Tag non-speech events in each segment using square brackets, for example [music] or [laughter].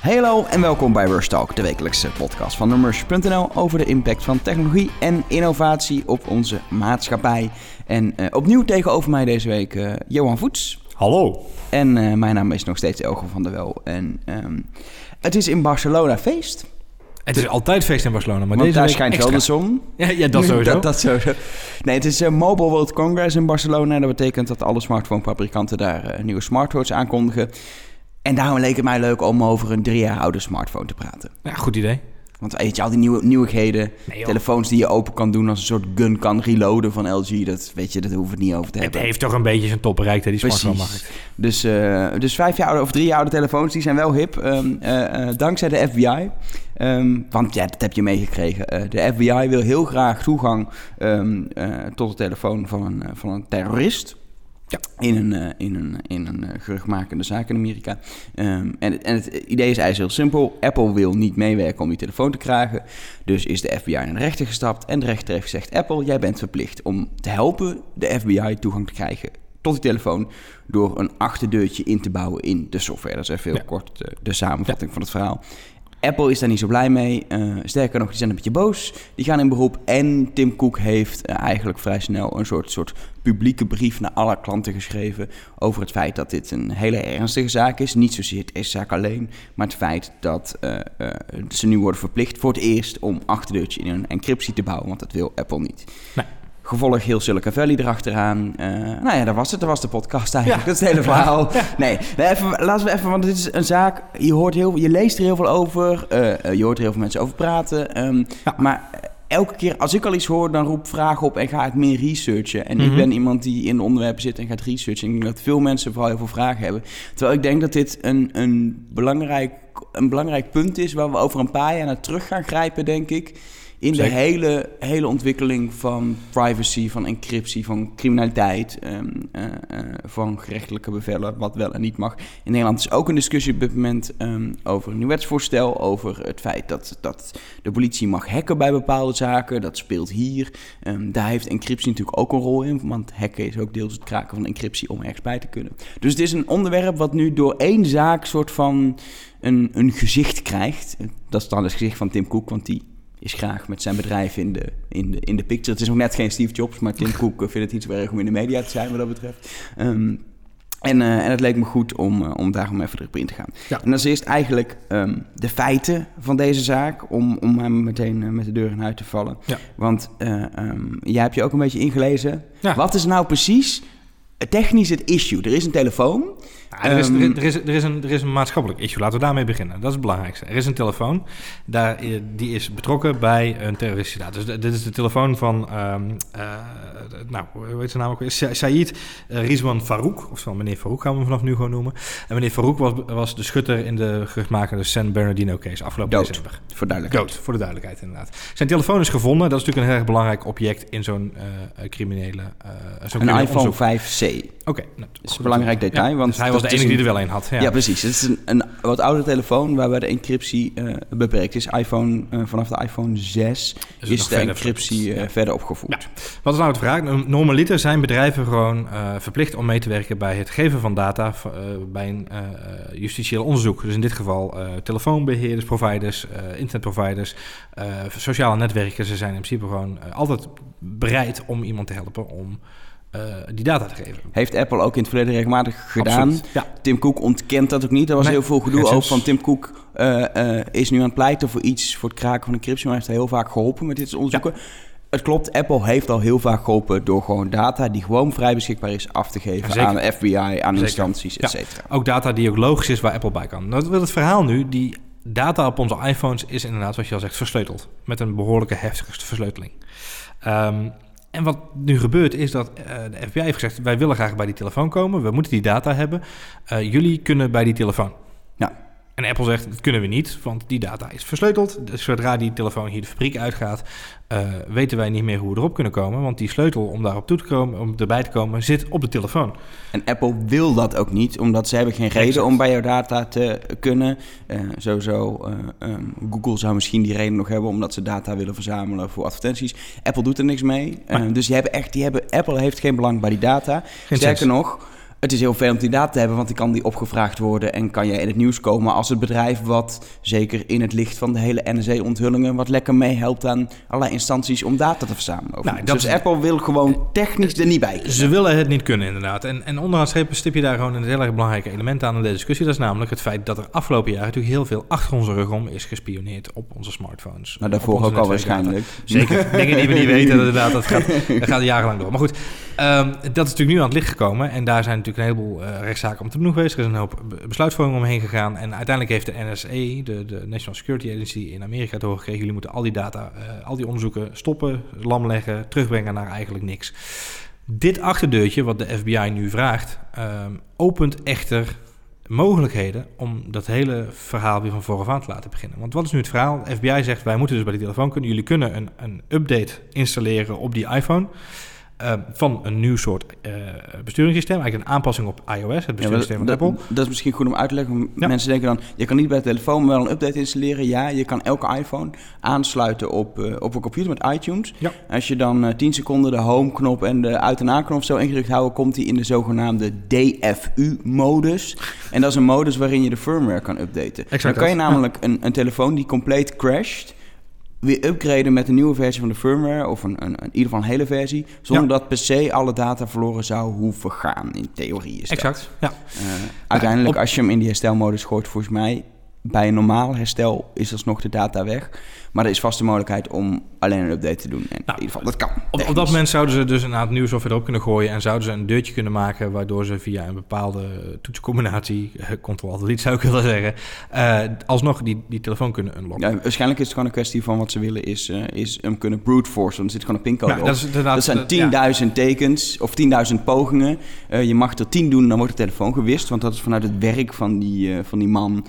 Hallo en welkom bij Rush Talk, de wekelijkse podcast van Numbers.nl over de impact van technologie en innovatie op onze maatschappij. En uh, opnieuw tegenover mij deze week uh, Johan Voets. Hallo. En uh, mijn naam is nog steeds Elge van der Wel. En um, het is in Barcelona feest. Het is altijd feest in Barcelona, maar Want deze daar week schijnt extra. wel de zon. [laughs] Ja, ja dat [laughs] sowieso. dat, dat sowieso. Nee, het is uh, Mobile World Congress in Barcelona. Dat betekent dat alle smartphonefabrikanten daar uh, nieuwe smartphones aankondigen. En daarom leek het mij leuk om over een drie jaar oude smartphone te praten. Ja, goed idee. Want weet je, al die nieuwe, nieuwigheden, Nee, telefoons die je open kan doen als een soort gun kan reloaden van LG, dat weet je, dat hoeven we het niet over te Het hebben. heeft toch een beetje zijn top bereikt, hè, die smartphone-markt. Precies. Dus, eh, dus vijf jaar oude of drie jaar oude telefoons, die zijn wel hip. ehm, eh, eh, dankzij de FBI. Ehm, want ja, dat heb je meegekregen. De FBI wil heel graag toegang ehm, eh, tot de telefoon van een, van een terrorist. Ja. In een, eh, in een, in een eh, geruchtmakende zaak in Amerika. Ehm, en, het- en het idee is eigenlijk heel simpel. Apple wil niet meewerken om die telefoon te krijgen. Dus is de FBI naar de rechter gestapt. En de rechter heeft gezegd... Apple, jij bent verplicht om te helpen de FBI toegang te krijgen tot die telefoon... door een achterdeurtje in te bouwen in de software. Dat is even heel Ja. kort eh, de samenvatting van het verhaal. Apple is daar niet zo blij mee. Eh, sterker nog, die zijn een beetje boos. Die gaan in beroep. En Tim Cook heeft eh, eigenlijk vrij snel een soort, soort publieke brief naar alle klanten geschreven. over het feit dat dit een hele ernstige zaak is. Niet zozeer deze zaak alleen, maar het feit dat eh, ze nu worden verplicht voor het eerst om achterdeurtje in een encryptie te bouwen. Want dat wil Apple niet. Nee. Gevolg heel Silicon Valley erachteraan. Eh nou ja, dat was het. Dat was de podcast eigenlijk. Ja. Dat is het hele verhaal. Nee, nee, even, laten we even, want dit is een zaak. Je, hoort heel, je leest er heel veel over. eh, eh, je hoort er heel veel mensen over praten. ehm, Ja. Maar elke keer als ik al iets hoor, dan roep vragen op en ga ik meer researchen. En ik Mhm. ben iemand die in de onderwerpen zit en gaat researchen. Ik denk dat veel mensen vooral heel veel vragen hebben. Terwijl ik denk dat dit een, een, belangrijk, een belangrijk punt is waar we over een paar jaar naar terug gaan grijpen, denk ik. In de hele, hele ontwikkeling van privacy, van encryptie, van criminaliteit, ehm, eh, eh, van gerechtelijke bevelen, wat wel en niet mag. In Nederland is ook een discussie op dit moment ehm, over een nieuw wetsvoorstel, over het feit dat, dat de politie mag hacken bij bepaalde zaken. Dat speelt hier. Ehm, daar heeft encryptie natuurlijk ook een rol in, want hacken is ook deels het kraken van encryptie om ergens bij te kunnen. Dus het is een onderwerp wat nu door één zaak soort van een, een gezicht krijgt. Dat is dan het gezicht van Tim Cook, want die is graag met zijn bedrijf in de, in de, in de picture. Het is nog net geen Steve Jobs, maar Tim Cook eh, vindt het niet zo erg om in de media te zijn wat dat betreft. Ehm, en, eh, en het leek me goed om, eh, om daarom even erop in te gaan. Ja. En als eerst eigenlijk ehm, de feiten van deze zaak, om, om hem meteen met de deur in huis te vallen. Ja. Want ehm, jij hebt je ook een beetje ingelezen. Ja. Wat is nou precies technisch het issue? Er is een telefoon. Ja, er, is, Ehm, er, is, er, is, er, is een, er is een maatschappelijk issue. Laten we daarmee beginnen. Dat is het belangrijkste. Er is een telefoon. Daar, die is betrokken bij een terroristische daad. Dus dit is de telefoon van... eh, nou, hoe heet zijn naam ook weer? Sa- Said eh, Rizwan Farouk. Of meneer Farouk gaan we hem vanaf nu gewoon noemen. En meneer Farouk was, was de schutter in de geruchtmakende San Bernardino case afgelopen Dood. december. Voor duidelijkheid. Dood, voor de duidelijkheid inderdaad. Zijn telefoon is gevonden. Dat is natuurlijk een heel erg belangrijk object in zo'n eh, criminele... zo'n Een iPhone onderzoek. 5C. Oké. nou, is een belangrijk detail, Ja, want dus hij dat was de enige die er wel een had. Ja, Ja, precies. Het is een, een wat oude telefoon waarbij de encryptie eh, beperkt is. iPhone, eh, vanaf de iPhone 6 het is de verder encryptie versleuteld. eh, Ja. verder opgevoerd. Wat is nou het vraag? Normaliter zijn bedrijven gewoon verplicht om mee te werken bij het geven van data bij een justitieel onderzoek. Dus in dit geval eh, telefoonbeheerders, providers, internetproviders, sociale netwerken. Ze zijn in principe gewoon altijd bereid om iemand te helpen om eh, die data te geven. Heeft Apple ook in het verleden regelmatig gedaan. Absoluut. Ja, Tim Cook ontkent dat ook niet. Er was Nee, heel veel gedoe over van Tim Cook eh, eh, is nu aan het pleiten voor iets voor het kraken van encryptie. Maar hij heeft heel vaak geholpen met dit soort onderzoeken. Het klopt, Apple heeft al heel vaak geholpen door gewoon data die gewoon vrij beschikbaar is af te geven Zeker. aan de FBI, aan Zeker. instanties, et Ja. ook data die ook logisch is waar Apple bij kan. Nou, wil het verhaal nu, die data op onze iPhones is inderdaad, zoals je al zegt, versleuteld. Met een behoorlijke heftige versleuteling. Ehm, en wat nu gebeurt is dat eh, de FBI heeft gezegd... wij willen graag bij die telefoon komen, we moeten die data hebben. Eh, jullie kunnen bij die telefoon. Ja. En Apple zegt, dat kunnen we niet, want die data is versleuteld. Dus zodra die telefoon hier de fabriek uitgaat... eh, weten wij niet meer hoe we erop kunnen komen. Want die sleutel om daarop toe te komen, om erbij te komen, zit op de telefoon. En Apple wil dat ook niet, omdat ze hebben geen reden Exact. om bij jouw data te kunnen. Eh, sowieso, eh, ehm, Google zou misschien die reden nog hebben, omdat ze data willen verzamelen voor advertenties. Apple doet er niks mee. Dus die hebben echt, die hebben, Apple heeft geen belang bij die data. Sterker nog, Het is heel veel om die data te hebben, want die kan die opgevraagd worden en kan je in het nieuws komen als het bedrijf wat, zeker in het licht van de hele NSA-onthullingen, wat lekker meehelpt aan allerlei instanties om data te verzamelen. over Nou, dat dus is- Apple wil gewoon technisch er niet bij. kunnen. Ze willen het niet kunnen, inderdaad. En, en onderaan streep stip je daar gewoon een heel erg belangrijk element aan in deze discussie. Dat is namelijk het feit dat er afgelopen jaar natuurlijk heel veel achter onze rug om is gespioneerd op onze smartphones. Nou, daarvoor ook al waarschijnlijk. Zeker, [laughs] dingen die we niet weten, inderdaad, dat gaat, dat gaat jarenlang door. Maar goed, ehm, dat is natuurlijk nu aan het licht gekomen. En daar zijn natuurlijk een heleboel eh, rechtszaken om te benoemen geweest. Er is een hoop be- besluitvorming omheen gegaan. En uiteindelijk heeft de NSA, de, de National Security Agency in Amerika, te horen gekregen... jullie moeten al die data, eh, al die onderzoeken stoppen, lam leggen, terugbrengen naar eigenlijk niks. Dit achterdeurtje, wat de FBI nu vraagt, ehm, opent echter mogelijkheden om dat hele verhaal weer van vooraf aan te laten beginnen. Want wat is nu het verhaal? De FBI zegt, wij moeten dus bij die telefoon kunnen. Jullie kunnen een, een update installeren op die iPhone... eh, van een nieuw soort eh, besturingssysteem. Eigenlijk een aanpassing op iOS, het Ja, besturingssysteem dat, van Apple. dat is misschien goed om uit te leggen. Ja. Mensen denken dan, je kan niet bij de telefoon wel een update installeren. Ja, je kan elke iPhone aansluiten op, eh, op een computer met iTunes. Ja. Als je dan eh 10 seconden de home-knop en de uit- en aan-knop zo ingedrukt houden... komt hij in de zogenaamde DFU-modus. En dat is een modus waarin je de firmware kan updaten. Exact dan kan je namelijk een, een telefoon die compleet crasht... weer upgraden met een nieuwe versie van de firmware... of een, een, in ieder geval een hele versie... zonder dat per se alle data verloren zou hoeven gaan. In theorie is dat. Exact, ja. Eh, uiteindelijk, als je hem in die herstelmodus gooit, volgens mij bij een normaal herstel is alsnog de data weg. Maar er is vast de mogelijkheid om alleen een update te doen. En Nou, in ieder geval, dat kan. Op, op dat moment zouden ze dus een aantal nieuwe software erop kunnen gooien en zouden ze een deurtje kunnen maken waardoor ze via een bepaalde toetscombinatie, [laughs] eh, Ctrl-Alt-Delete zou ik willen zeggen, eh, alsnog die, die telefoon kunnen unlocken. Ja, waarschijnlijk is het gewoon een kwestie van wat ze willen is, eh, is hem kunnen brute forcen. Dan zit gewoon een pincode Ja, op. dat inderdaad- zijn dat- ja. 10.000 tekens of 10.000 pogingen. Je mag er 10 doen, dan wordt de telefoon gewist. Want dat is vanuit het werk van die, van die man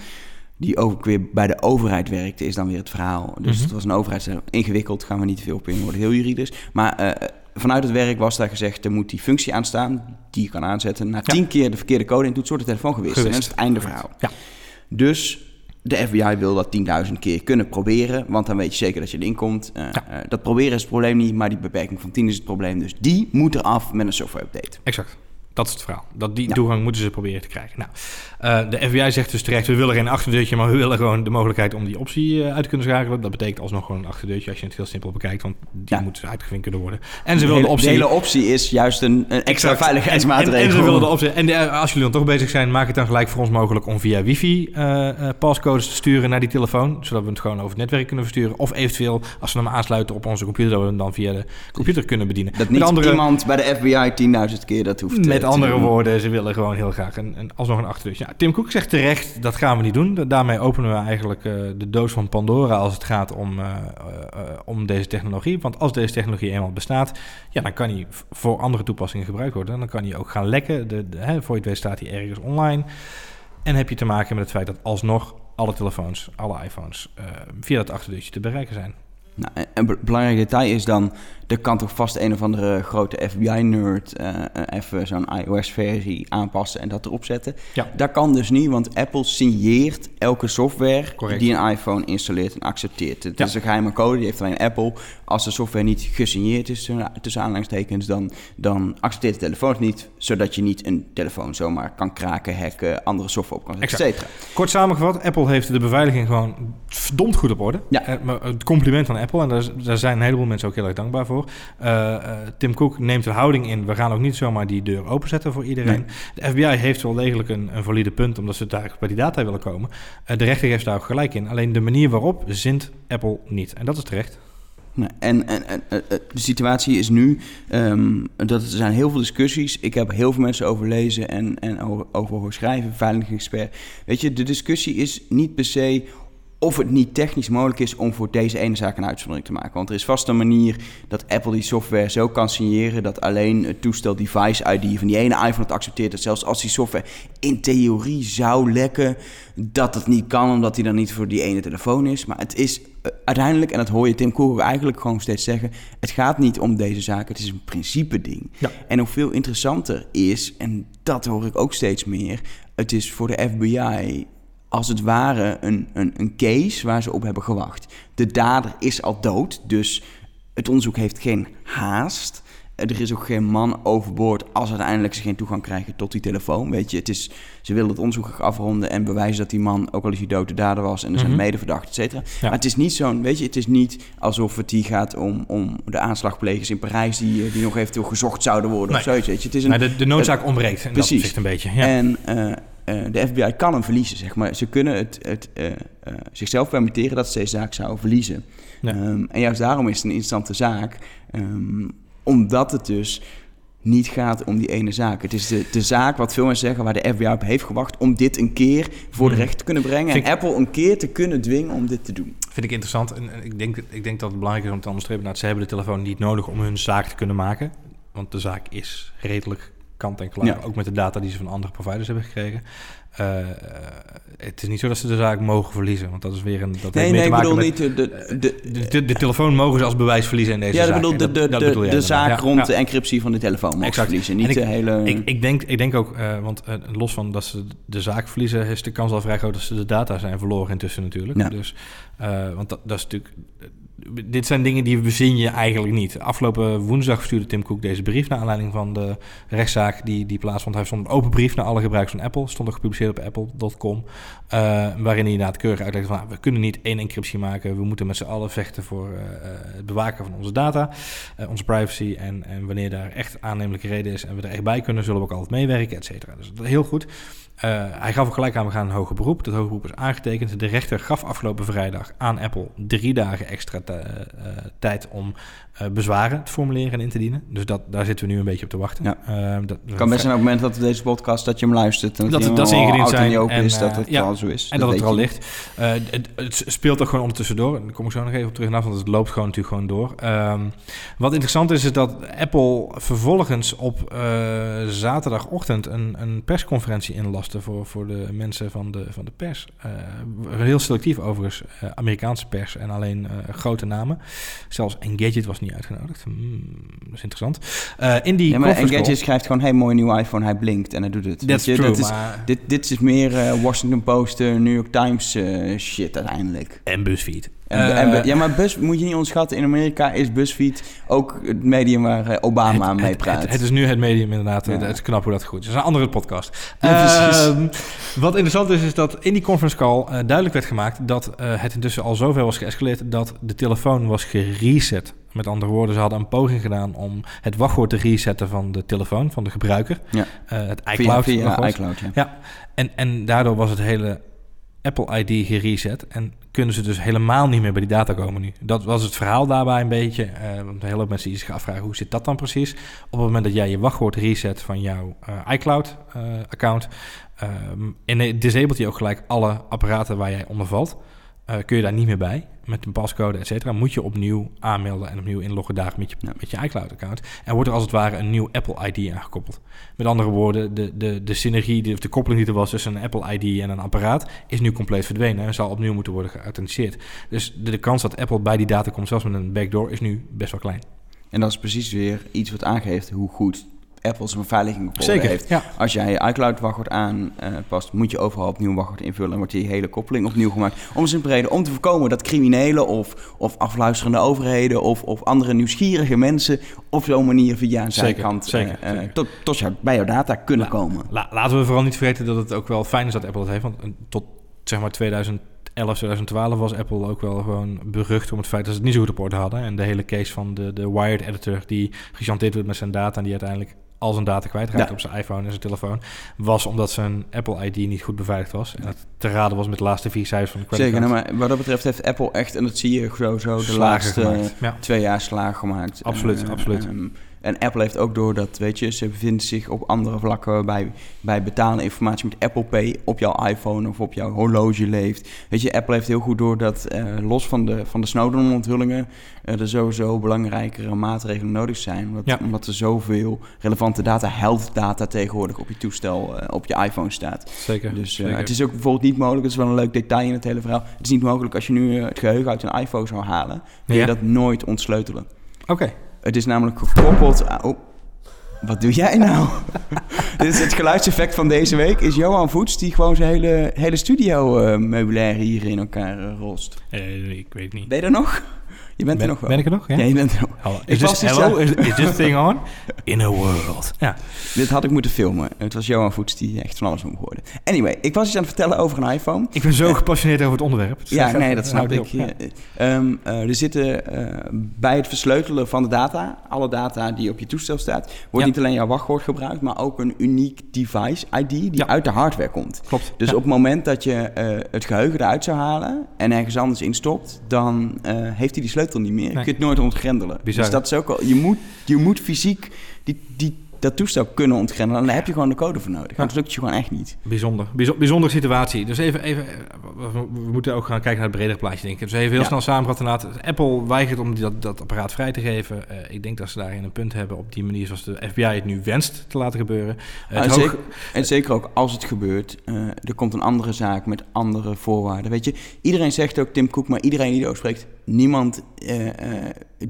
die ook weer bij de overheid werkte, is dan weer het verhaal. Dus Mhm. het was een overheid, ingewikkeld, gaan we niet te veel op in, wordt heel juridisch. Maar eh, vanuit het werk was daar gezegd, er moet die functie aanstaan, die je kan aanzetten. Na Ja. 10 keer de verkeerde code in doet, wordt de telefoon gewist. En dat is het einde verhaal. Ja. Dus de FBI wil dat 10.000 keer kunnen proberen, want dan weet je zeker dat je erin komt. Eh, Ja. eh, dat proberen is het probleem niet, maar die beperking van 10 is het probleem. Dus die moet eraf met een software update. Exact. Dat is het verhaal. Dat die Ja. toegang moeten ze proberen te krijgen. Nou, eh, de FBI zegt dus terecht, we willen geen achterdeurtje, maar we willen gewoon de mogelijkheid om die optie eh, uit te kunnen schakelen. Dat betekent alsnog gewoon een achterdeurtje als je het heel simpel bekijkt, want die Ja. moet uitgevinkt kunnen worden. En ze willen de optie... de hele optie is juist een, een extra veiligheidsmaatregel. En, en, en ze willen de optie. En als jullie dan toch bezig zijn, maak het dan gelijk voor ons mogelijk om via wifi eh eh, pascodes te sturen naar die telefoon. Zodat we het gewoon over het netwerk kunnen versturen. Of eventueel, als we hem aansluiten op onze computer, dat we hem dan via de computer kunnen bedienen. Dat niet andere, iemand bij de FBI 10.000 keer dat hoeft eh, met te andere doen. woorden, ze willen gewoon heel graag een, een, alsnog een achterdeurtje. Ja, Tim Cook zegt terecht, dat gaan we niet doen. Da- Daarmee openen we eigenlijk eh, de doos van Pandora als het gaat om, eh, eh, om deze technologie. Want als deze technologie eenmaal bestaat, ja, dan kan hij v- voor andere toepassingen gebruikt worden. En dan kan hij ook gaan lekken. De, de, hè, voor je het weet staat hij ergens online. En heb je te maken met het feit dat alsnog alle telefoons, alle iPhones, via dat achterdeurtje te bereiken zijn. Nou, en- een be- belangrijk detail is dan, er kan toch vast een of andere grote FBI-nerd eh, eh, even zo'n iOS-versie aanpassen en dat erop zetten. Ja. Dat kan dus niet, want Apple signeert elke software Correct. die een iPhone installeert en accepteert. Het Ja. is een geheime code, die heeft alleen Apple. Als de software niet gesigneerd is, tussen aanhalingstekens, dan, dan accepteert de telefoon het niet, zodat je niet een telefoon zomaar kan kraken, hacken, andere software op kan zetten, et Exact. cetera. Kort samengevat, Apple heeft de beveiliging gewoon verdomd goed op orde. Ja. Eh, het compliment aan Apple, en daar zijn een heleboel mensen ook heel erg dankbaar voor. Eh, eh, Tim Cook neemt een houding in, we gaan ook niet zomaar die deur openzetten voor iedereen. De FBI heeft wel degelijk een, een valide punt, omdat ze daar bij die data willen komen. Eh, de rechter heeft daar ook gelijk in. Alleen de manier waarop zint Apple niet. En dat is terecht. En, en, en de situatie is nu ehm, dat er zijn heel veel discussies. Ik heb heel veel mensen over lezen en, en over, over schrijven, veiligheidsexpert. Weet je, de discussie is niet per se of het niet technisch mogelijk is om voor deze ene zaak een uitzondering te maken. Want er is vast een manier dat Apple die software zo kan signeren dat alleen het toestel device ID van die ene iPhone het accepteert. Dat zelfs als die software in theorie zou lekken, dat het niet kan omdat die dan niet voor die ene telefoon is. Maar het is eh, uiteindelijk, en dat hoor je Tim Cook ook eigenlijk gewoon steeds zeggen, het gaat niet om deze zaak, het is een principe ding. Ja. En nog veel interessanter is, en dat hoor ik ook steeds meer, het is voor de FBI als het ware een, een, een case waar ze op hebben gewacht. De dader is al dood, dus het onderzoek heeft geen haast. er is ook geen man overboord als uiteindelijk ze geen toegang krijgen tot die telefoon. Weet je, het is, ze willen het onderzoek afronden en bewijzen dat die man, ook al is hij dood, de dader was en er zijn Mhm. medeverdachten, et cetera. Ja. Maar het is niet zo'n, weet je, het is niet alsof het hier gaat om, om de aanslagplegers in Parijs die, eh, die nog eventueel gezocht zouden worden of Nee. zoiets. Weet je. Het is een, Maar de, de noodzaak ontbreekt. En Precies. Dat zegt een beetje. Ja. En eh, de FBI kan hem verliezen, zeg maar. Ze kunnen het, het, eh, eh, zichzelf permitteren dat ze deze zaak zouden verliezen. Ja. Ehm, en juist daarom is het een interessante zaak. ehm, omdat het dus niet gaat om die ene zaak. Het is de, de zaak, wat veel mensen zeggen, waar de FBI op heeft gewacht... om dit een keer voor de Hmm. rechter te kunnen brengen... Vind en Apple een keer te kunnen dwingen om dit te doen. Vind ik interessant. En en ik denk, ik denk dat het belangrijk is om te onderstrepen dat ze hebben de telefoon niet nodig om hun zaak te kunnen maken. Want de zaak is redelijk kant en klaar. Ja. Ook met de data die ze van andere providers hebben gekregen. Eh, het is niet zo dat ze de zaak mogen verliezen. Want dat is weer een. Dat Nee, heeft nee, ik bedoel met, niet de... de, de, De, de, telefoon mogen ze als bewijs verliezen in deze ja, ik zaak. bedoel de, de, dat- dat de, zaak Ja, rond de encryptie van de telefoon mogen Exact. verliezen. En Niet ik- de hele... Ik, ik, denk, ik denk ook, eh, want eh, los van dat ze de zaak verliezen, is de kans al vrij groot dat ze de data zijn verloren intussen natuurlijk. Ja. Dus, want dat, dat is natuurlijk. Dit zijn dingen die verzin je eigenlijk niet. Afgelopen woensdag verstuurde Tim Cook deze brief naar aanleiding van de rechtszaak die, die plaatsvond. Hij stond een open brief naar alle gebruikers van Apple. Stond ook gepubliceerd op apple.com. eh, waarin hij inderdaad keurig uitlegt van nou, we kunnen niet één encryptie maken. We moeten met z'n allen vechten voor eh, eh, het bewaken van onze data, onze privacy. En, en wanneer daar echt aannemelijke reden is en we er echt bij kunnen, zullen we ook altijd meewerken, et cetera. Dus heel goed. Eh, hij gaf ook gelijk aan, we gaan een hoger beroep. Dat hoger beroep is aangetekend. De rechter gaf afgelopen vrijdag aan Apple drie dagen extra eh, tijd om eh, bezwaren te formuleren en in te dienen. Dus dat, daar zitten we nu een beetje op te wachten. Ja. Eh, dat, kan best zijn op het moment dat deze podcast, dat je hem luistert. En Dat- dat al ingediend en zijn en, is, dat het ja, al zo is. En dat, het er al ligt. Het, het speelt ook gewoon ondertussen door. En daar kom ik zo nog even op terug na, want het loopt gewoon natuurlijk gewoon door. Ehm, wat interessant is, is dat Apple vervolgens op zaterdagochtend een, een persconferentie voor, voor de mensen van de, van de pers. Eh, heel selectief overigens, eh, Amerikaanse pers en alleen eh, grote namen. Zelfs Engadget was niet uitgenodigd. Hmm, dat is interessant. Eh, in die Ja, maar Engadget call- schrijft gewoon, hey, mooi nieuwe iPhone, hij blinkt en hij doet het. That's je, true, dat is, maar... dit, dit is meer eh, Washington Post, New York Times shit uiteindelijk. En BuzzFeed. En, Eh, en, ja, maar Buzz, moet je niet onderschatten, in Amerika is BuzzFeed ook het medium waar eh, Obama het, mee praat. Het, het is nu het medium inderdaad. Ja. Het is knap hoe dat goed is. Het is een andere podcast. Ja. Ehm, wat interessant is, is dat in die conference call eh, duidelijk werd gemaakt... dat eh, het intussen al zover was geëscaleerd dat de telefoon was gereset. Met andere woorden, ze hadden een poging gedaan om het wachtwoord te resetten van de telefoon, van de gebruiker. Ja. Het iCloud. via iCloud, ja. En, en daardoor was het hele Apple ID gereset. En kunnen ze dus helemaal niet meer bij die data komen nu. Dat was het verhaal daarbij een beetje. eh, want hele hoop mensen die zich afvragen hoe zit dat dan precies. Op het moment dat jij je wachtwoord reset van jouw eh, iCloud-account... en disabelt je ook gelijk alle apparaten waar jij onder valt... eh, kun je daar niet meer bij met een pascode, et cetera. Moet je opnieuw aanmelden en opnieuw inloggen daar met je, Ja. met je iCloud-account. En wordt er als het ware een nieuw Apple-ID aangekoppeld. Met andere woorden, de, de, de synergie, de, de koppeling die er was tussen een Apple-ID en een apparaat... is nu compleet verdwenen en zal opnieuw moeten worden geauthenticeerd. Dus de, de kans dat Apple bij die data komt, zelfs met een backdoor, is nu best wel klein. En dat is precies weer iets wat aangeeft hoe goed Apple zijn beveiliging op orde heeft. ja. Als jij je iCloud-wachtwoord aanpast, moet je overal opnieuw een wachtwoord invullen. En wordt die hele koppeling opnieuw gemaakt. Om simpele reden om te voorkomen dat criminelen of, of afluisterende overheden of, of andere nieuwsgierige mensen op zo'n manier via een Zeker, zijkant zeker, eh, eh, zeker. tot, tot jou, bij jouw data kunnen La- komen. La- laten we vooral niet vergeten dat het ook wel fijn is dat Apple dat heeft. Want eh, tot zeg maar 2011, 2012 was Apple ook wel gewoon berucht om het feit dat ze het niet zo goed op orde hadden. En de hele case van de, de Wired editor die gechanteerd werd met zijn data en die uiteindelijk al zijn data kwijtraakte Ja. op zijn iPhone en zijn telefoon, was omdat zijn Apple ID niet goed beveiligd was. En het te raden was met de laatste vier cijfers van de Zeker, creditcard. nou, maar wat dat betreft heeft Apple echt, en dat zie je sowieso de Slagen laatste. Ja. twee jaar slagen gemaakt. Absoluut, absoluut. ehm, en Apple heeft ook door dat, weet je, ze bevinden zich op andere vlakken waarbij bij betalen informatie met Apple Pay op jouw iPhone of op jouw horloge leeft. Weet je, Apple heeft heel goed door dat eh, los van de, van de Snowden-onthullingen eh, er sowieso belangrijkere maatregelen nodig zijn. Omdat, Ja. omdat er zoveel relevante data, health data tegenwoordig op je toestel, eh, op je iPhone staat. Zeker. Dus zeker. het is ook bijvoorbeeld niet mogelijk, dat is wel een leuk detail in het hele verhaal. Het is niet mogelijk als je nu het geheugen uit een iPhone zou halen, kun je dat nooit ontsleutelen. Oké. Het is namelijk gekoppeld aan... Oh, wat doe jij nou? [laughs] Dit is het geluidseffect van deze week. Is Johan Voets die gewoon zijn hele, hele studio eh meubilair hier in elkaar rost. Eh, ik weet niet. Ben je er nog? Je bent ben, er nog wel. Ben ik er nog? Ja, ja je bent er nog. Hallo. Ik Is, was this, dus, hello? Is, is this thing on? In a world. Ja. Dit had ik moeten filmen. Het was Johan Voets die echt van alles moet worden. Anyway, ik was iets aan het vertellen over een iPhone. Ik ben zo gepassioneerd over het onderwerp. Ja, nee, dat snap ik. Ja. Ehm, eh, er zitten eh, bij het versleutelen van de data, alle data die op je toestel staat, wordt niet alleen jouw wachtwoord gebruikt, maar ook een uniek device ID die uit de hardware komt. Klopt. Dus op het moment dat je eh, het geheugen eruit zou halen en ergens anders instopt, dan heeft hij die sleutel niet meer. Nee. Je het nooit ontgrendelen. Bizar. Dus dat is ook al, je moet, je moet fysiek die, die, dat toestel kunnen ontgrendelen. En daar heb je gewoon de code voor nodig. Anders lukt je gewoon echt niet. Bijzonder. Bijzo- bijzondere situatie. Dus even, even we, moeten ook gaan kijken naar het bredere plaatje, denk ik. Dus even heel Ja. snel samenvatten. Apple weigert om dat, dat apparaat vrij te geven. Eh, ik denk dat ze daarin een punt hebben op die manier zoals de FBI het nu wenst te laten gebeuren. Eh, het en, hoog- zeker, en zeker ook als het gebeurt, eh, er komt een andere zaak met andere voorwaarden. Weet je, iedereen zegt ook Tim Cook, maar iedereen die erover spreekt, niemand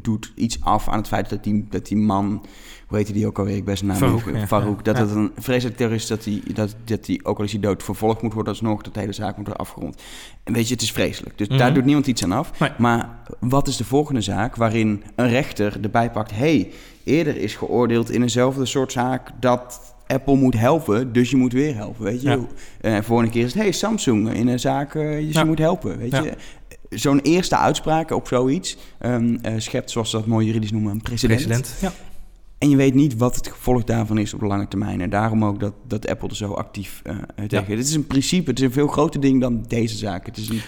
doet iets af aan het feit dat die, dat die man, hoe heet die ook alweer, ik ben zijn naam Farouk, even- ja. Farouk, dat het een vreselijk terrorist dat die, dat, dat die ook al is hij dood vervolgd moet worden alsnog, dat de hele zaak moet worden afgerond. En weet je, het is vreselijk. Dus Mhm. daar doet niemand iets aan af. Nee. Maar wat is de volgende zaak waarin een rechter erbij pakt, hey, eerder is geoordeeld in eenzelfde soort zaak dat Apple moet helpen, dus je moet weer helpen, weet je. Ja. Eh volgende keer is het, hey, Samsung in een zaak, eh, dus Ja. je moet helpen, weet Ja. je. Zo'n eerste uitspraak op zoiets ehm, eh, schept, zoals ze dat mooi juridisch noemen, een precedent. president. Ja. En je weet niet wat het gevolg daarvan is op de lange termijn. En daarom ook dat, dat Apple er zo actief eh tegen. Dit is een principe, het is een veel groter ding dan deze zaak. Het is, een,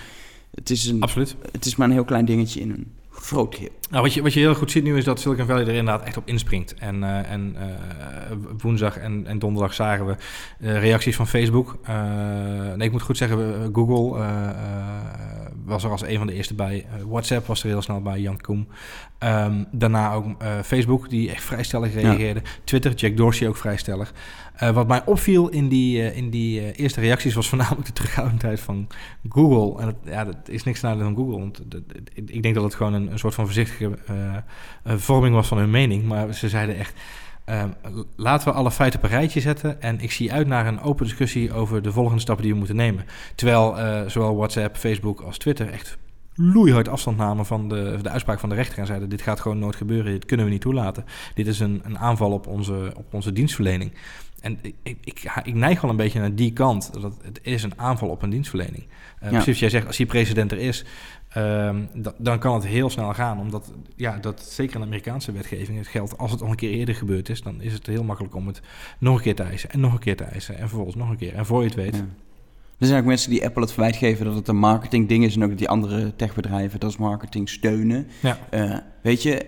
het, is een, Absoluut. het is maar een heel klein dingetje in een Nou, wat, je, wat je heel goed ziet nu is dat Silicon Valley er inderdaad echt op inspringt. En, eh, en eh, woensdag en, en donderdag zagen we eh, reacties van Facebook. Nee, ik moet goed zeggen, Google was er als een van de eerste bij. WhatsApp was er heel snel bij, Jan Koem. Ehm, daarna ook Facebook, die echt vrij stellig reageerde. Twitter, Jack Dorsey ook vrij stellig. Eh, wat mij opviel in die, eh, in die eh, eerste reacties was [laughs] voornamelijk de terughoudendheid van Google. En dat, ja, dat is niks nadeel van Google. Want ik- denk dat het gewoon een, een soort van voorzichtige eh, eh, vorming was van hun mening. Maar ze zeiden echt, ehm, laten we alle feiten op een rijtje zetten. En ik zie uit naar een open discussie over de volgende stappen die we moeten nemen. Terwijl eh, zowel WhatsApp, Facebook als Twitter echt loeihard afstand namen van de, de uitspraak van de rechter. En zeiden, dit gaat gewoon nooit gebeuren, dit kunnen we niet toelaten. Dit is een, een aanval op onze, op onze dienstverlening. En ik, ik, ik, neig wel een beetje naar die kant. Dat het is een aanval op een dienstverlening. Eh, Precies wat jij zegt, als die president er is, ehm, da- dan kan het heel snel gaan. Omdat, ja, dat zeker in de Amerikaanse wetgeving het geldt. Als het al een keer eerder gebeurd is, dan is het heel makkelijk om het nog een keer te eisen. En nog een keer te eisen. En vervolgens nog een keer. En voor je het weet. Ja. Er zijn ook mensen die Apple het verwijt geven dat het een marketing ding is en ook dat die andere techbedrijven dat als marketing steunen. Ja. Eh, weet je,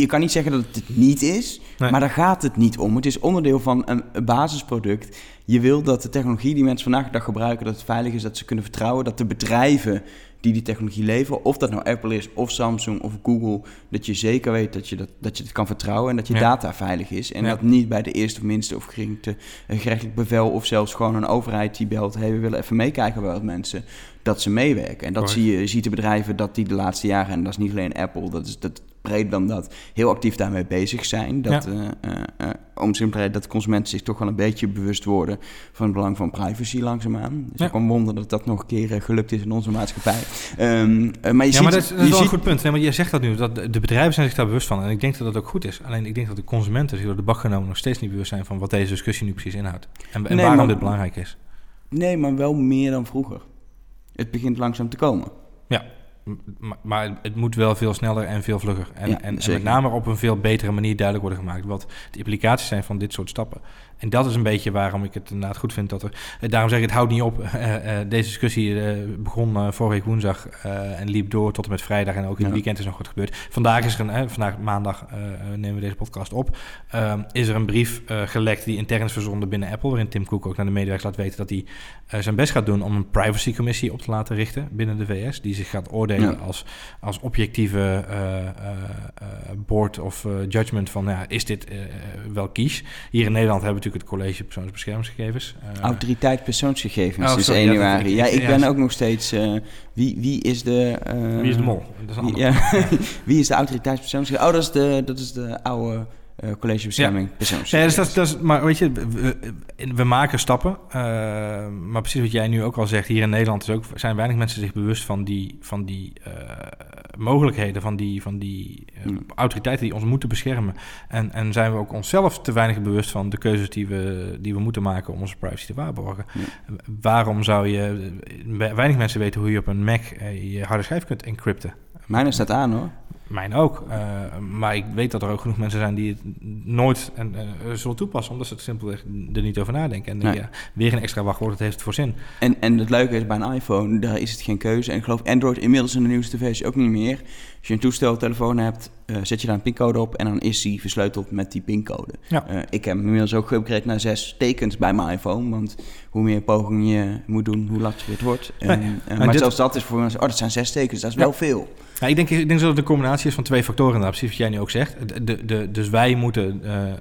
je kan niet zeggen dat het het niet is, Nee. maar daar gaat het niet om. Het is onderdeel van een, basisproduct. Je wil dat de technologie die mensen vandaag de dag gebruiken, dat het veilig is, dat ze kunnen vertrouwen, dat de bedrijven die die technologie leveren, of dat nou Apple is, of Samsung, of Google, dat je zeker weet dat je, dat, dat je het kan vertrouwen en dat je Ja. data veilig is. En Ja. dat niet bij de eerste of minste of geringste een gerechtelijk bevel of zelfs gewoon een overheid die belt, hey, we willen even meekijken bij wat mensen, dat ze meewerken. En dat zie je, je ziet de bedrijven dat die de laatste jaren, en dat is niet alleen Apple, dat is dat breder dan dat, heel actief daarmee bezig zijn. Dat, Ja. eh, eh, eh, om reden dat consumenten zich toch wel een beetje bewust worden van het belang van privacy langzaamaan. Het is Ja. ook een wonder dat dat nog een keer gelukt is in onze maatschappij. Ehm, eh, maar je ja, ziet, maar dat is, dat is je wel een goed punt. Nee, maar je zegt dat nu, dat de bedrijven zijn zich daar bewust van. En ik denk dat dat ook goed is. Alleen ik denk dat de consumenten zich door de bak genomen nog steeds niet bewust zijn van wat deze discussie nu precies inhoudt. En, en Nee, waarom maar- dit belangrijk is. Nee, maar wel meer dan vroeger. Het begint langzaam te komen. M- Maar, het moet wel veel sneller en veel vlugger. En, Ja, en, en met name op een veel betere manier duidelijk worden gemaakt wat de implicaties zijn van dit soort stappen. En dat is een beetje waarom ik het inderdaad goed vind dat er. eh, Daarom zeg ik, het houdt niet op. [laughs] Eh, eh, deze discussie begon vorige week woensdag en liep door tot en met vrijdag. En ook in Ja. het weekend is nog wat gebeurd. Vandaag is er een, vandaag maandag nemen we deze podcast op. Ehm, is er een brief gelekt die intern is verzonden binnen Apple. Waarin Tim Cook ook naar de medewerkers laat weten dat hij zijn best gaat doen om een privacycommissie op te laten richten binnen de VS. Die zich gaat oordelen Ja. als, als objectieve eh, eh, eh, board of judgment van ja, is dit wel kies. Hier in Nederland hebben we natuurlijk het College Persoonsbeschermingsgegevens. Autoriteit persoonsgegevens Oh, is sorry, 1 ja, dat- januari. ik- Ja, ik- ja, ben ook nog steeds... wie, wie is de... Wie is de mol? Dat is een Wie, ander. ja, [laughs] wie is de autoriteitspersoonsgegevens? Oh, dat is de, dat is de oude eh college bescherming Nee, persoonsgegevens. dus dat, dat is, maar weet je, we, maken stappen. eh, maar precies wat jij nu ook al zegt, hier in Nederland is ook, zijn weinig mensen zich bewust van die, van die, eh, mogelijkheden van die, van die Hmm. autoriteiten die ons moeten beschermen. En, en zijn we ook onszelf te weinig bewust van de keuzes die we, die we moeten maken om onze privacy te waarborgen. Ja. Waarom zou je, we- weinig mensen weten hoe je op een Mac je harde schijf kunt encrypten. Mijne staat aan hoor. Mijn ook. Eh, maar ik weet dat er ook genoeg mensen zijn die het nooit en, eh, zullen toepassen, omdat ze het simpelweg er niet over nadenken. En Nee. ja, weer een extra wachtwoord, dat heeft het voor zin. En, en het leuke is bij een iPhone, daar is het geen keuze. En ik geloof Android inmiddels in de nieuwste versie ook niet meer. Als je een toesteltelefoon hebt, eh, zet je daar een pincode op en dan is die versleuteld met die pincode. Ja. Eh, ik heb inmiddels ook geüpgrade naar zes tekens bij mijn iPhone. Want hoe meer pogingen je moet doen, hoe lastiger het wordt. Nee, En, eh, maar maar dit- zelfs dat is voor mensen, oh dat zijn zes tekens, dat is wel veel. Ja, ik, denk, ik denk dat het een combinatie is van twee factoren, inderdaad, precies wat jij nu ook zegt. De, de, dus wij moeten, eh, eh,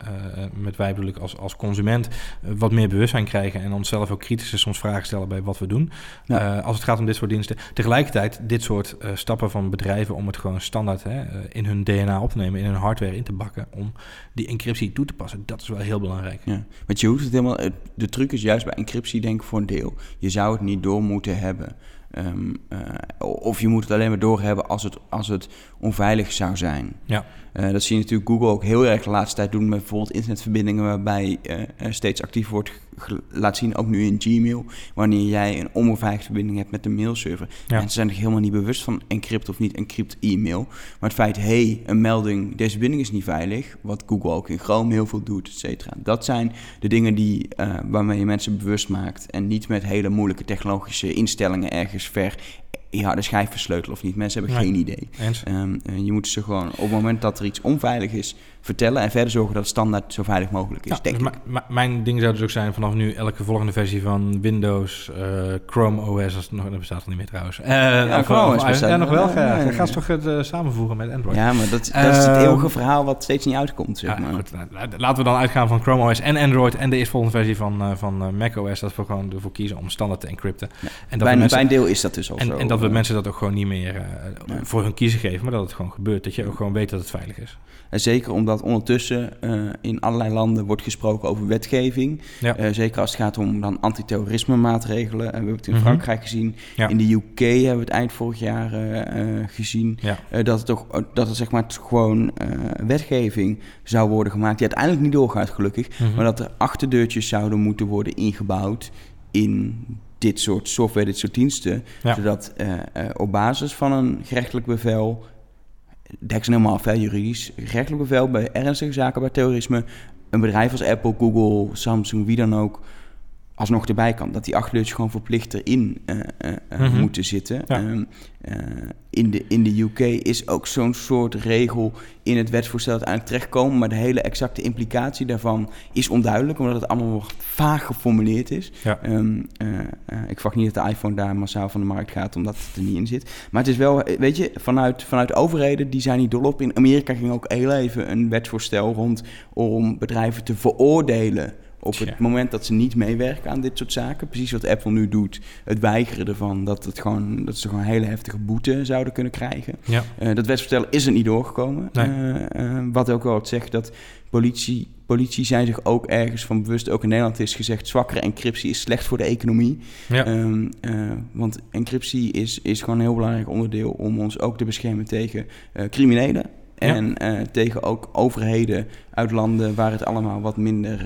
met wij bedoel ik als, als consument, eh, wat meer bewustzijn krijgen en onszelf ook kritische soms vragen stellen bij wat we doen. Ja. Als het gaat om dit soort diensten. Tegelijkertijd, dit soort stappen van bedrijven om het gewoon standaard hè, in hun DNA op te nemen, in hun hardware in te bakken, om die encryptie toe te passen, dat is wel heel belangrijk. Ja, want je hoeft het helemaal. De truc is juist bij encryptie, denk ik, voor een deel. Je zou het niet door moeten hebben. Ehm, eh, of je moet het alleen maar doorhebben als het, als het onveilig zou zijn. Ja. Eh, dat zie je natuurlijk Google ook heel erg de laatste tijd doen met bijvoorbeeld internetverbindingen waarbij er steeds actief wordt laat zien, ook nu in Gmail, wanneer jij een onbeveiligde verbinding hebt met de mailserver. Ja. Mensen zijn zich helemaal niet bewust van encrypt of niet encrypt e-mail. Maar het feit, hey, een melding, deze verbinding is niet veilig, wat Google ook in Chrome heel veel doet, et cetera. Dat zijn de dingen die, waarmee je mensen bewust maakt en niet met hele moeilijke technologische instellingen ergens ver harde schijf versleutelen of niet. Mensen hebben Nee. geen idee. Eh, je moet ze gewoon op het moment dat er iets onveilig is vertellen en verder zorgen dat het standaard zo veilig mogelijk is. Ja, denk dus mijn ding zou dus ook zijn vanaf nu elke volgende versie van Windows, eh, Chrome OS, als het nog, dat bestaat al niet meer trouwens. Eh, of- Chrome OS Ja, nog wel. Ja, Ja, ja, ja. Ga ze toch het eh, samenvoegen met Android. Ja, maar dat, dat is het eeuwige verhaal wat steeds niet uitkomt, zeg Ja, maar. goed, nou, la- laten we dan uitgaan van Chrome OS en Android en de eerstvolgende versie van, van Mac OS. Dat we gewoon ervoor kiezen om standaard te encrypten. Ja. En dat bij, we een- mensen, bij een deel is dat dus al en, zo. en dat we mensen dat ook gewoon niet meer Ja. voor hun kiezen geven, maar dat het gewoon gebeurt. Dat je ook gewoon weet dat het veilig is. En zeker omdat ondertussen eh, in allerlei landen wordt gesproken over wetgeving. Ja. Eh, zeker als het gaat om dan antiterrorisme maatregelen. En we hebben het in Mhm. Frankrijk gezien. Ja. In de UK hebben we het eind vorig jaar eh, eh, gezien. Ja. Eh, dat, het toch, dat er zeg maar gewoon eh, wetgeving zou worden gemaakt. Die uiteindelijk niet doorgaat, gelukkig. Mhm. Maar dat er achterdeurtjes zouden moeten worden ingebouwd in dit soort software, dit soort diensten. Zodat eh, eh, op basis van een gerechtelijk bevel, dek ze helemaal af, juridisch, gerechtelijk bevel bij ernstige zaken, bij terrorisme, een bedrijf als Apple, Google, Samsung, wie dan ook, alsnog erbij kan. Dat die achterdeurtjes gewoon verplicht erin eh, eh, eh, Mhm. moeten zitten. Ja. Ehm, eh, in, de, in de UK is ook zo'n soort regel in het wetsvoorstel uiteindelijk terechtkomen, maar de hele exacte implicatie daarvan is onduidelijk, omdat het allemaal vaag geformuleerd is. Ja. Ehm, eh, eh, ik verwacht niet dat de iPhone daar massaal van de markt gaat, omdat het er niet in zit. Maar het is wel, weet je, vanuit, vanuit overheden, die zijn niet dol op. In Amerika ging ook heel even een wetsvoorstel rond om bedrijven te veroordelen op het moment dat ze niet meewerken aan dit soort zaken. Precies wat Apple nu doet. Het weigeren ervan dat, het gewoon, dat ze gewoon hele heftige boete zouden kunnen krijgen. Ja. Eh, dat wetsvoorstel is er niet doorgekomen. Nee. Eh, eh, wat ook wel wat zegt dat politie, politie zijn zich ook ergens van bewust, ook in Nederland is gezegd, zwakkere encryptie is slecht voor de economie. Ja. Ehm, eh, want encryptie is, is gewoon een heel belangrijk onderdeel om ons ook te beschermen tegen criminelen. Ja. En tegen ook overheden uit landen waar het allemaal wat minder,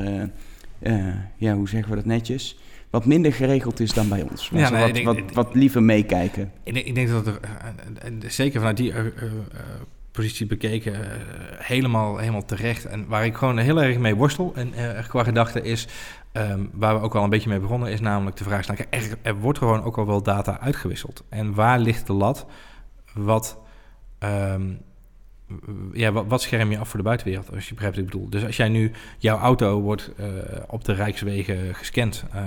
eh, ja, hoe zeggen we dat netjes? Wat minder geregeld is dan bij ons. Ja, nee, wat, denk- wat, wat liever meekijken. Ik denk, ik denk dat er, eh, zeker vanuit die eh, positie bekeken, helemaal, helemaal terecht. En waar ik gewoon heel erg mee worstel, en qua gedachte is, ehm, waar we ook al een beetje mee begonnen, is namelijk de vraag er, er wordt gewoon ook al wel data uitgewisseld. En waar ligt de lat? Wat, ehm, ja, wat, wat scherm je af voor de buitenwereld, als je begrijpt wat ik bedoel. Dus als jij nu, jouw auto wordt eh, op de Rijkswegen gescand. eh,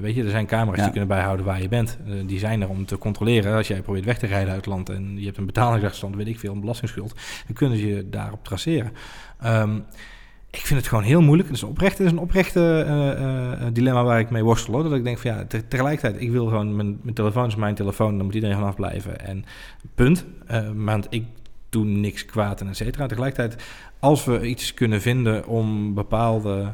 weet je, er zijn camera's Ja. die kunnen bijhouden waar je bent. Eh, die zijn er om te controleren. Als jij probeert weg te rijden uit het land en je hebt een betalingsachterstand, weet ik veel, een belastingsschuld, dan kunnen ze je daarop traceren. Ehm, ik vind het gewoon heel moeilijk. Het is, oprecht, het is een oprechte eh, eh, dilemma waar ik mee worstel. Hoor. Dat ik denk van ja, te- tegelijkertijd, ik wil gewoon, mijn, mijn telefoon is mijn telefoon, daar moet iedereen vanaf blijven. En punt. Eh, want ik doe niks kwaad en et cetera. Tegelijkertijd, als we iets kunnen vinden om bepaalde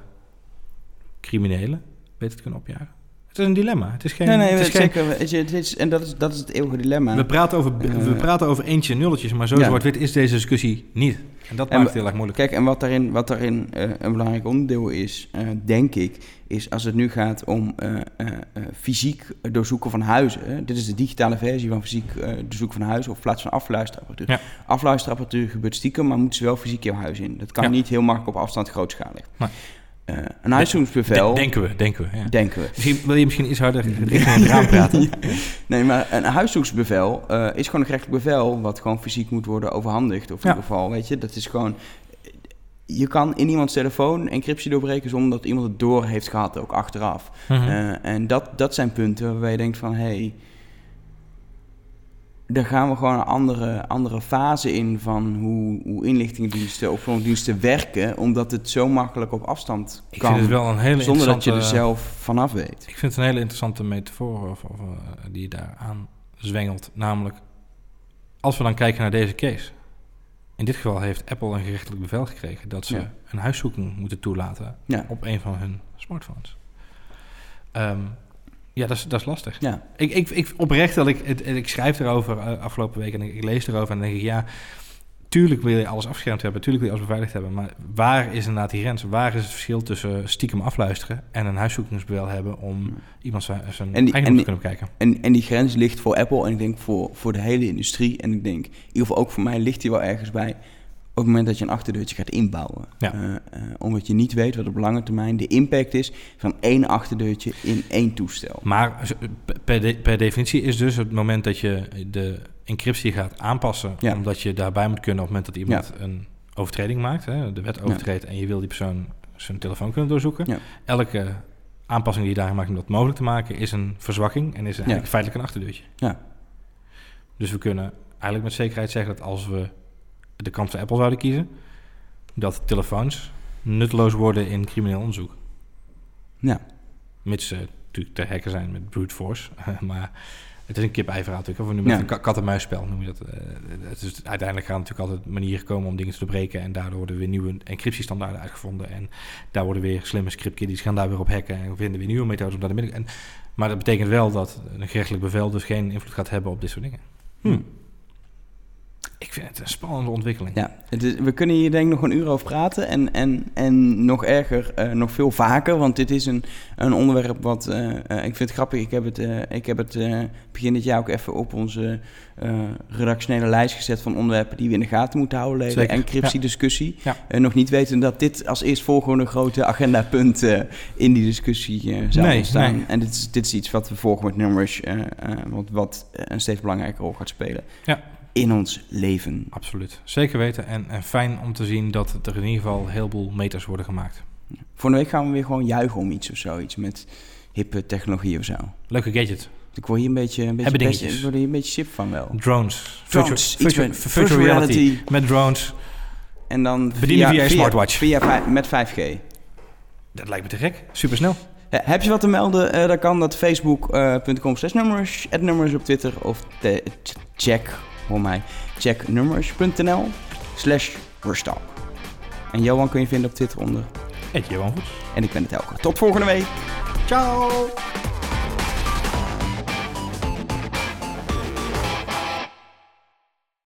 criminelen beter te kunnen opjagen, et Het is een dilemma. Het is geen... nee, nee, het is geen zeker. Het is, en dat is, dat is het eeuwige dilemma. we, praten over, we Eh, praten over eentje en nulletjes, maar zo Ja. zwart-wit is deze discussie niet. En dat En maakt we- het heel erg moeilijk. Kijk, en wat daarin, wat daarin eh, een belangrijk onderdeel is, eh, denk ik, is als het nu gaat om eh, eh, eh, fysiek doorzoeken van huizen. Dit is de digitale versie van fysiek eh, doorzoeken van huizen of plaats van afluisterapparatuur. Ja. Afluisterapparatuur gebeurt stiekem, maar moeten ze wel fysiek jouw huis in. Dat kan Ja. niet heel makkelijk op afstand grootschalig. Nee. Een huiszoekingsbevel, De- denken we, denken we. Ja. denken we. Misschien, wil je misschien iets harder [laughs] richting het raam praten? [laughs] Nee, maar een huiszoeksbevel is gewoon een gerechtelijk bevel... wat gewoon fysiek moet worden overhandigd. Of in Ja. ieder geval, weet je, dat is gewoon... Je kan in iemands telefoon encryptie doorbreken... zonder dat iemand het door heeft gehad, ook achteraf. Mhm. Eh, en dat, dat zijn punten waarbij je denkt van... hé, hey, daar gaan we gewoon een andere, andere fase in... van hoe, hoe inlichtingendiensten of diensten werken... omdat het zo makkelijk op afstand Ik kan... vind het wel een hele zonder dat je er zelf vanaf weet. Ik vind het een hele interessante metafoor of, of, eh, die je daar aan zwengelt. Namelijk, als we dan kijken naar deze case. In dit geval heeft Apple een gerechtelijk bevel gekregen dat ze Ja. een huiszoeking moeten toelaten Ja, op een van hun smartphones. Ehm, ja, dat is, dat is lastig. ja, Ik, ik, ik oprecht dat ik, het, ik schrijf erover eh, afgelopen week en ik, ik lees erover en dan denk ik, ja, tuurlijk wil je alles afgeschermd hebben, tuurlijk wil je alles beveiligd hebben, maar waar is inderdaad die grens? Waar is het verschil tussen stiekem afluisteren en een huiszoekingsbevel hebben om iemand zijn, zijn En die- eigendom en te kunnen bekijken? En, en die grens ligt voor Apple en ik denk voor, voor de hele industrie. En ik denk, in ieder geval ook voor mij ligt die wel ergens bij. Op het moment dat je een achterdeurtje gaat inbouwen. Ja. Eh, eh, omdat je niet weet wat op lange termijn de impact is van één achterdeurtje in één toestel. Maar z- per, de- per definitie is dus het moment dat je de encryptie gaat aanpassen, Ja. omdat je daarbij moet kunnen op het moment dat iemand een overtreding maakt, hè, de wet overtreedt en je wil die persoon zijn telefoon kunnen doorzoeken. Elke aanpassing die je daar maakt om dat mogelijk te maken, is een verzwakking en is eigenlijk feitelijk een achterdeurtje. Ja. Dus we kunnen eigenlijk met zekerheid zeggen dat als we de kant van Apple zouden kiezen, dat telefoons nutteloos worden in crimineel onderzoek. Ja. Mits ze natuurlijk te hacken zijn met brute force. [laughs] maar het is een kip-ei verhaal natuurlijk. Of het een ka- kat-en-muisspel. Noem je dat. Eh, het is, uiteindelijk gaan natuurlijk altijd manieren komen om dingen te doorbreken. En daardoor worden weer nieuwe encryptiestandaarden uitgevonden. En daar worden weer slimme scriptkiddies gaan daar weer op hacken. En vinden weer nieuwe methodes om daar de midden... En, maar dat betekent wel dat een gerechtelijk bevel dus geen invloed gaat hebben op dit soort dingen. Hm. Ik vind het een spannende ontwikkeling. Ja, het is, we kunnen hier denk ik nog een uur over praten. En, en, en nog erger, eh, nog veel vaker. Want dit is een, een onderwerp wat... eh, eh, ik vind het grappig. Ik heb het, ik heb het begin dit jaar ook even op onze redactionele lijst gezet... van onderwerpen die we in de gaten moeten houden. Zeker, Encryptiediscussie. Ja. Nog niet weten dat dit als eerstvolgende grote agendapunt in die discussie zou Nee, ontstaan. nee. En dit is, dit is iets wat we volgen met nummers. wat, wat een steeds belangrijke rol gaat spelen. Ja. In ons leven. Absoluut. Zeker weten. En, en fijn om te zien dat er in ieder geval een heleboel meters worden gemaakt. Volgende week gaan we weer gewoon juichen om iets of zo. Iets met hippe technologie of zo. Leuke gadget. Ik word hier een beetje, een beetje, ik word hier een beetje sip van wel. Drones. Drones, Virtual, iets virtual, met virtual reality. Met drones. En dan Bedienen via smartwatch. Via, met 5G. Dat lijkt me te gek. Super snel. Eh, heb je wat te melden? Eh, dan kan dat facebook.com slash nummers, het nummers op Twitter of check, hoor mij, check nummers.nl slash. En Johan kun je vinden op Twitter onder. Johan Voets. En ik ben het Elke. Tot volgende week. Ciao.